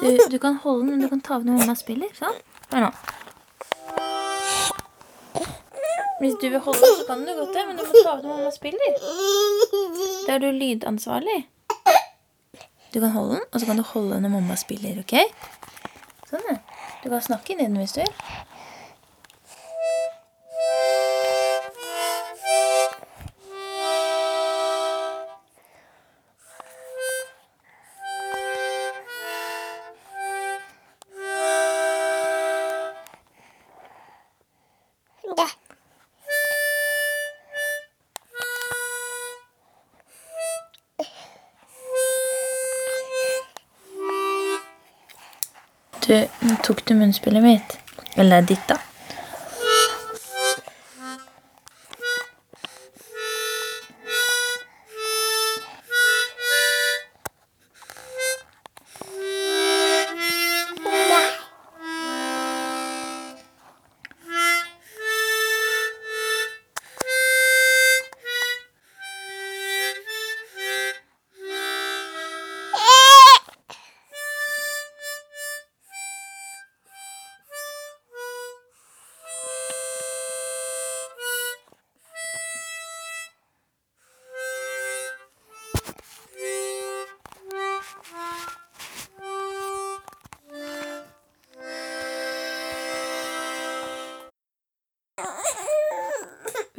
Du, du kan holde den, men du kan ta av når mamma spiller. Sånn. Hør nå. Hvis du vil holde den, så kan du godt det, men du må ta av når mamma spiller. Da er du lydansvarlig. Du kan holde den, og så kan du holde den når mamma spiller, OK? Sånn, ja. Du kan snakke inn i den hvis du vil. Tok du munnspillet mitt. Eller ditt, da.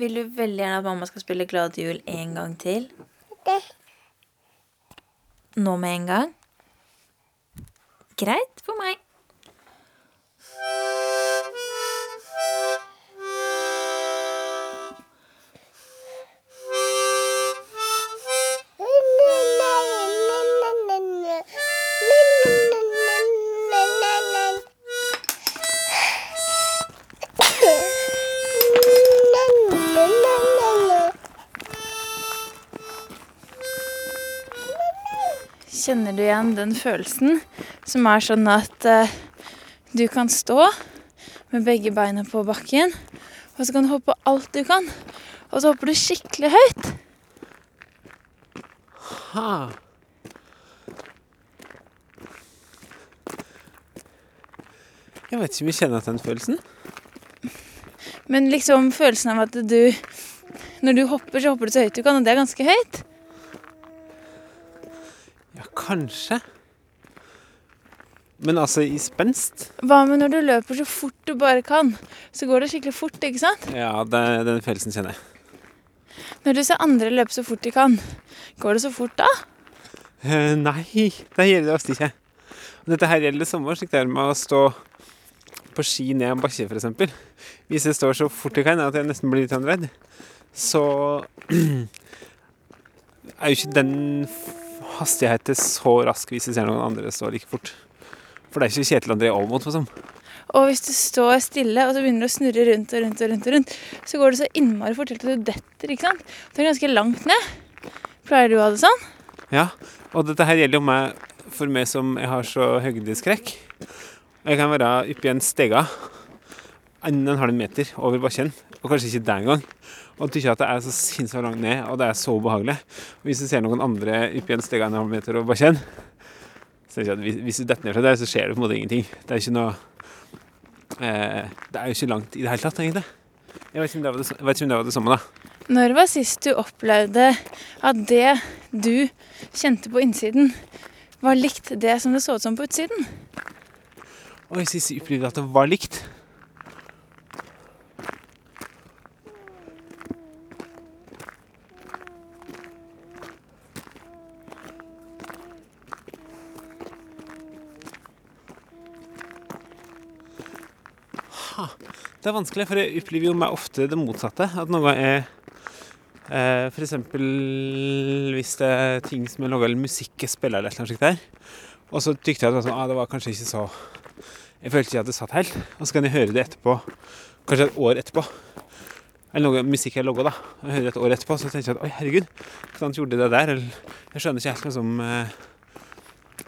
Vil du veldig gjerne at mamma skal spille Glad jul en gang til? Nå med en gang? Greit for meg. Kjenner du igjen den følelsen som er sånn at eh, du kan stå med begge beina på bakken, og så kan du hoppe alt du kan, og så hopper du skikkelig høyt? Ha. Jeg vet ikke om jeg kjenner at den følelsen. Men liksom følelsen av at du Når du hopper, så hopper du så høyt du kan, og det er ganske høyt. Kanskje. Men altså, i spenst Hva med når du løper så fort du bare kan? Så går det skikkelig fort, ikke sant? Ja, det, den følelsen kjenner jeg. Når du ser andre løpe så fort de kan, går det så fort da? Uh, nei, det gjelder det ofte ikke. Dette her gjelder samme, slik det er med å stå på ski ned en bakke, f.eks. Hvis jeg står så fort jeg kan at jeg nesten blir litt redd, så er jo ikke den hastigheten så rask hvis jeg ser noen andre stå like fort. For det er ikke Kjetil André for sånn. Og hvis du står stille og så begynner du å snurre rundt og rundt, og rundt, og rundt, så går det så innmari fort til at du detter. ikke sant? Du er ganske langt ned. Pleier du å ha det sånn? Ja, og dette her gjelder jo meg for meg som jeg har så høydeskrekk. Jeg kan være oppi en stega en en halv meter over bakken, og kanskje ikke det engang. Og tykker at det er så sinnssykt langt ned, og det er så ubehagelig. Og hvis du ser noen andre oppi en steg en halv meter bare kjenn, så tenker jeg at hvis, du detter ned fra der, så skjer det på en måte ingenting. Det er ikke noe eh, Det er jo ikke langt i det hele tatt, egentlig. Jeg vet ikke om det var det, jeg ikke det, var det samme, da. Når var sist du opplevde at det du kjente på innsiden, var likt det som det så ut som på utsiden? Og jeg sist opplevde at det var likt. Det er vanskelig, for jeg opplever jo meg ofte det motsatte. At noe er eh, eksempel hvis det er ting som er laga, eller musikk jeg spiller, eller annet slikt der. Og så tykte jeg at det var, sånn, ah, det var kanskje ikke så Jeg følte ikke at det satt helt. Og så kan jeg høre det etterpå, kanskje et år etterpå. Eller noe musikk jeg logga, da. Jeg hører et år etterpå, så tenker jeg at oi, herregud, hvordan gjorde det der? Eller jeg skjønner ikke helt liksom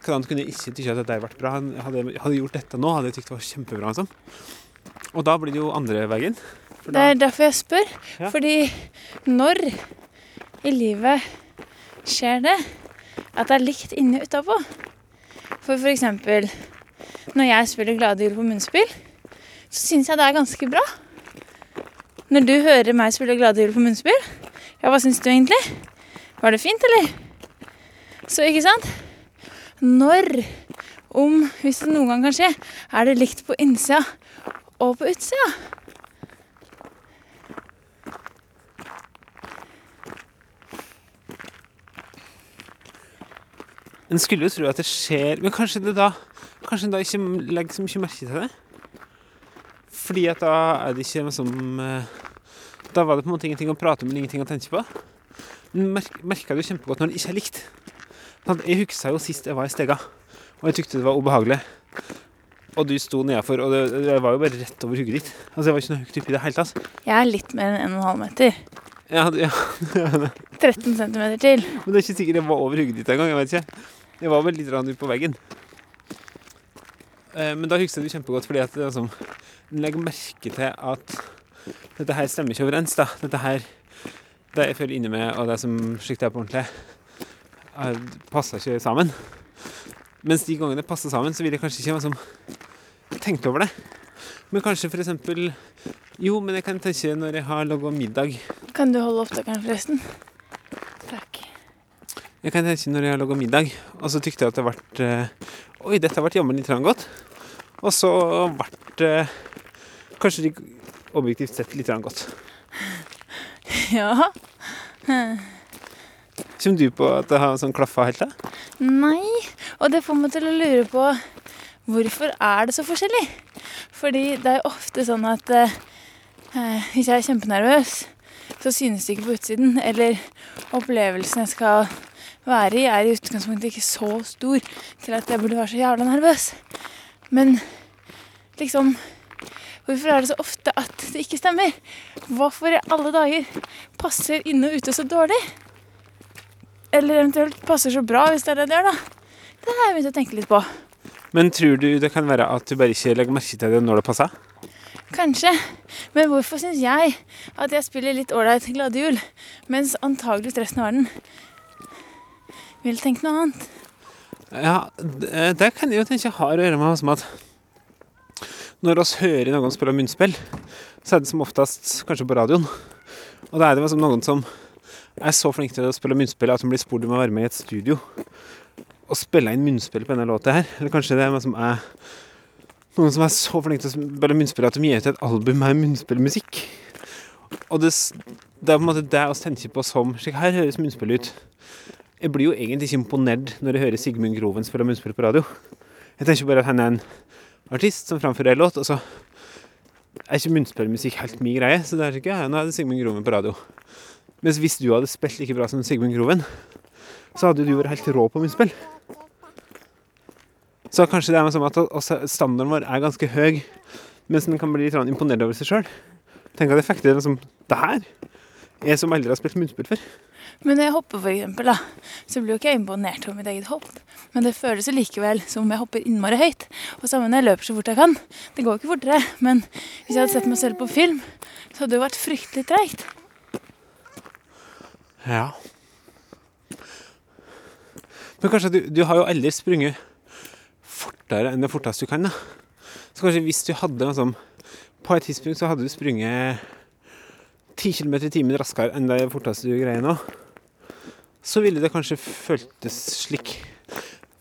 Hvordan kunne jeg ikke tykke at det der ble bra? Hadde jeg gjort dette nå, hadde jeg tykt det var kjempebra. Liksom. Og da blir det jo andre veien. Det er derfor jeg spør. Ja. Fordi når i livet skjer det at det er likt inni og utapå? For f.eks. når jeg spiller Glade jul på munnspill, så syns jeg det er ganske bra. Når du hører meg spille Glade jul på munnspill, ja, hva syns du egentlig? Var det fint, eller? Så ikke sant? Når, om, hvis det noen gang kan skje, er det likt på innsida og på utsida. En skulle jo tro at det skjer Men kanskje det da Kanskje en da ikke legger så mye merke til det? Fordi at da er det ikke liksom eh, Da var det på en måte ingenting å prate om, men ingenting å tenke på. Men merk, det jo kjempegodt når det ikke er likt? Sånn Jeg huska jo sist jeg var i Stega, og jeg tykte det var ubehagelig. Og du sto nedafor, og det, det var jo bare rett over hugget ditt. Altså, Jeg var ikke noe høyt i det hele tatt. Jeg er litt mer enn 1,5 meter. Ja, ja, 13 cm til. Men det er ikke sikkert jeg var over hugget ditt engang. Jeg vet ikke. Jeg var vel litt ute på veggen. Eh, Men da husker jeg det kjempegodt, fordi at det er sånn En legger merke til at dette her stemmer ikke overens. da. Dette her, det jeg føler inni meg, og det som slik jeg er på ordentlig, passer ikke sammen. Mens de gangene det passer sammen, så vil jeg kanskje ikke liksom tenkt over det. Men kanskje eksempel Jo, men jeg kan tenke når jeg har laga middag Kan du holde opptakeren, forresten? Takk. Jeg kan tenke når jeg har laga middag, og så tykte jeg at det ble eh, Oi, dette ble jammen litt godt. Og så ble det kanskje litt objektivt sett litt godt. Ja. Kommer du på at det har sånn klaffa helt? da? Nei. Og det får meg til å lure på hvorfor er det så forskjellig? Fordi det er jo ofte sånn at eh, eh, hvis jeg er kjempenervøs, så synes det ikke på utsiden. Eller opplevelsen jeg skal være i, er i utgangspunktet ikke så stor til at jeg burde være så jævla nervøs. Men liksom Hvorfor er det så ofte at det ikke stemmer? Hvorfor i alle dager passer inne og ute så dårlig? Eller eventuelt passer så bra, hvis det er det det gjør, da. Det har jeg begynt å tenke litt på. Men tror du det kan være at du bare ikke legger merke til det når det passer? Kanskje. Men hvorfor syns jeg at jeg spiller litt ålreit Glade jul, mens antageligvis resten av verden vil tenke noe annet? Ja, det, det kan jeg jo tenke har å gjøre med som at når oss hører noen spille munnspill, så er det som oftest kanskje på radioen. Og da er det liksom noen som er så flink til å spille munnspill at de blir spurt om å være med i et studio og spille inn munnspill på denne låta her. Eller kanskje det er noen som er noen som er så flink til å spille munnspill at de gir ut et album med munnspillmusikk. Og det, det er på en måte det vi tenker på som Slik her høres munnspill ut. Jeg blir jo egentlig ikke imponert når jeg hører Sigmund Groven spille munnspill på radio. Jeg tenker bare at han er en artist som framfører en låt, og så er ikke munnspillmusikk helt min greie. Så det er ikke jeg. nå er det Sigmund Groven på radio. Mens hvis du hadde spilt like bra som Sigmund Groven, så hadde du vært helt rå på munnspill. Så kanskje det er sånn at standarden vår er ganske høy, mens den kan bli litt imponert over seg sjøl. Tenk at jeg fikk til liksom, det her. Jeg som aldri har spilt munnspill før. Men når jeg hopper, for eksempel, da, så blir jo ikke jeg imponert over mitt eget hopp. Men det føles likevel som om jeg hopper innmari høyt. Og sammen når jeg løper så fort jeg kan. Det går ikke fortere, men hvis jeg hadde sett meg selv på film, så hadde det jo vært fryktelig treigt. Ja. Men kanskje du, du har jo aldri sprunget fortere enn det forteste du kan, da. Så kanskje hvis du hadde liksom På et tidspunkt så hadde du sprunget 10 km i timen raskere enn det forteste du greier nå. Så ville det kanskje føltes slik.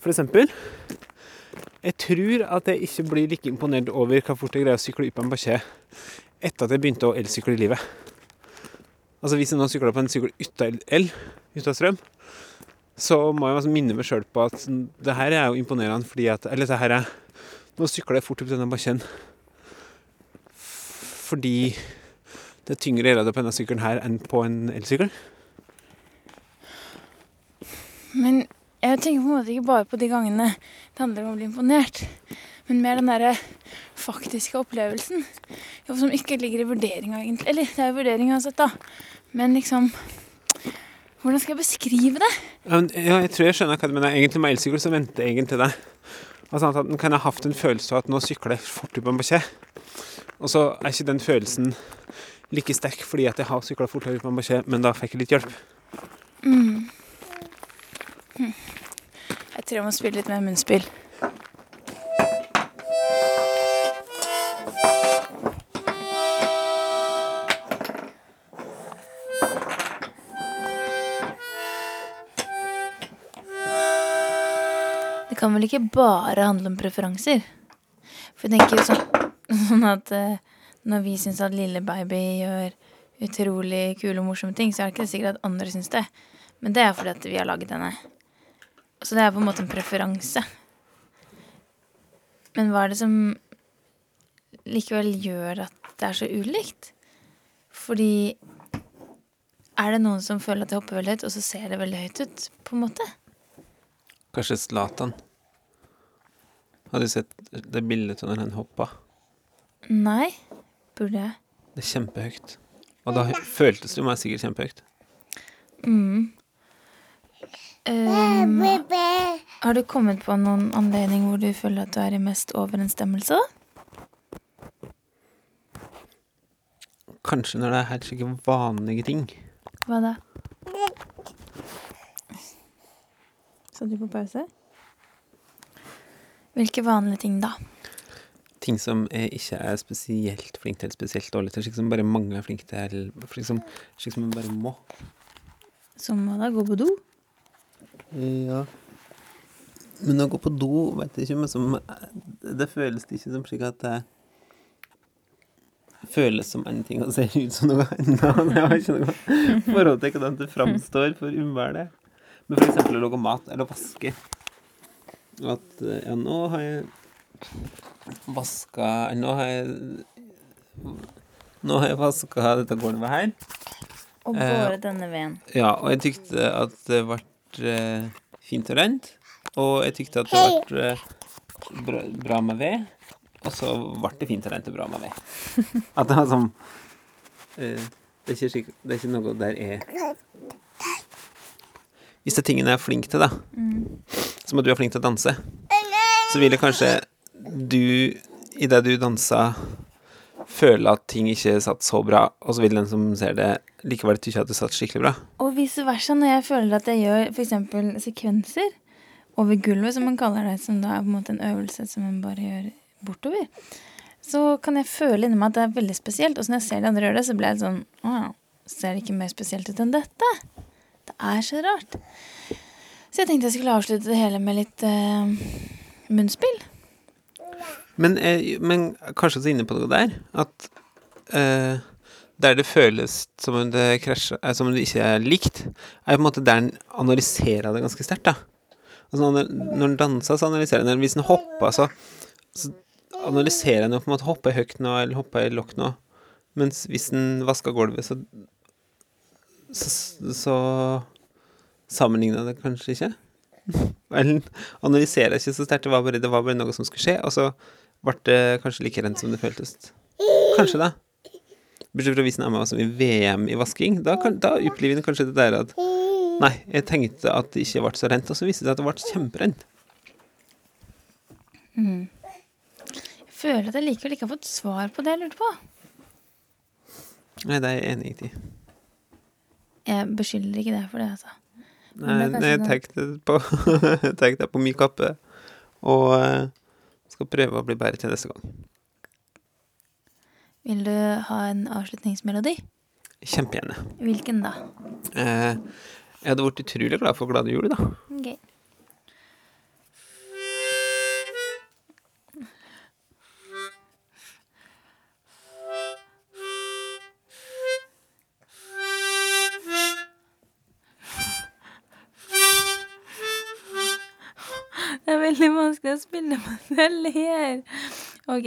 For eksempel Jeg tror at jeg ikke blir like imponert over hvor fort jeg greier å sykle opp en bakke etter at jeg begynte å elsykle i livet. Altså Hvis jeg nå sykler på en sykkel uten el, uten strøm, så må jeg minne meg sjøl på at det her er jo imponerende fordi at Eller det her er Nå sykler jeg fort opp denne bakken fordi det er tyngre å gjøre det på denne sykkelen her enn på en elsykkel. Men jeg tenker på en måte ikke bare på de gangene det handler om å bli imponert, men mer den derre faktiske opplevelsen. Som ikke ligger i vurderinga, egentlig. Eller det er jo vurdering uansett, da. Men liksom Hvordan skal jeg beskrive det? Ja, men, ja, jeg tror jeg skjønner hva du mener. Egentlig med elsykkel så venter jeg egentlig det. Altså at en kan ha hatt en følelse av at nå sykler jeg fort på en bakke. Og så er ikke den følelsen like sterk fordi at jeg har sykla fortere på en bakke, men da fikk jeg litt hjelp. Mm. Hm. Jeg tror jeg må spille litt mer munnspill. Kan vel ikke bare handle om preferanser? For jeg tenker jo sånn, sånn at eh, når vi syns at lille baby gjør utrolig kule og morsomme ting, så er det ikke sikkert at andre syns det. Men det er fordi at vi har laget henne. Så det er på en måte en preferanse. Men hva er det som likevel gjør at det er så ulikt? Fordi er det noen som føler at det hopper veldig høyt, og så ser det veldig høyt ut, på en måte? Kanskje Zlatan. Har du sett det bildet av når han hoppa? Nei. Burde jeg? Det er kjempehøyt. Og da føltes det meg sikkert kjempehøyt. Mm. Um, har du kommet på noen anledning hvor du føler at du er i mest overensstemmelse. Kanskje når det er helt slike vanlige ting. Hva da? Satt du på pause? Hvilke vanlige ting da? Ting som jeg ikke er spesielt flink til, spesielt dårlig til. Slik som bare mange er flinke til. Slik som, slik som jeg bare må. Som hva da? Gå på do? Ja. Men å gå på do vet jeg ikke, men som Det føles ikke som slik at det føles som en ting og ser ut som noe annet. Jeg har ikke noe forhold til hvordan det framstår for umværet. Men for eksempel å lage mat eller vaske. At ja, nå har jeg vaska Nå har jeg Nå har jeg vaska dette gulvet her. Og Eh, båret denne veden. Ja, og jeg tykte at det ble eh, fint og rent. Og jeg tykte at det ble eh, bra, bra med ved. Og så ble det fint og rent og bra med ved. At det var sånn eh, det, er ikke det er ikke noe der jeg Hvis det er tingene jeg er flink til, da, som at du er flink til å danse, så vil det kanskje du, idet du dansa, føle at ting ikke satt så bra, og så vil den som ser det, likevel tykke at det satt skikkelig bra. Og vice versa når jeg føler at jeg gjør f.eks. sekvenser over gulvet, som man kaller det, som da er på en måte en øvelse som man bare gjør bortover, så kan jeg føle inni meg at det er veldig spesielt. Og så når jeg ser de andre gjøre det, så blir jeg sånn Å ja, ser det ikke mer spesielt ut enn dette? Det er så rart. Så jeg tenkte jeg skulle avslutte det hele med litt uh, munnspill. Men, eh, men kanskje så inne på noe der, at eh, der det føles som om det krasjer, eh, som om det ikke er likt, er på en måte der en analyserer det ganske sterkt. Altså når, den en danser, så analyserer en. Hvis en hopper, så, så analyserer en jo på en måte Hopper jeg høyt nå, eller hopper jeg lokk nå? Mens hvis en vasker gulvet, så så, så sammenligna det kanskje ikke. Eller analyserer ikke så sterkt. Det var bare, det var bare noe som skulle skje, og så ble det kanskje like rent som det føltes. Kanskje det. Bortsett fra hvis er med oss i VM i vasking. Da, kan, da opplever en kanskje det der at Nei, jeg tenkte at det ikke ble så rent, og så viste det seg at det ble kjemperent. Jeg føler at jeg likevel ikke har fått svar på det jeg lurte på. Nei, det er jeg enig i. Jeg beskylder ikke deg for det, altså. Nei, det nei, jeg kanskje tenkte på, på min kappe, og eh, skal prøve å bli bedre til neste gang. Vil du ha en avslutningsmelodi? Kjempegjerne. Hvilken da? Eh, jeg hadde vært utrolig glad for Glade jul, da. Ok. Er skal spille mens det her. Ok.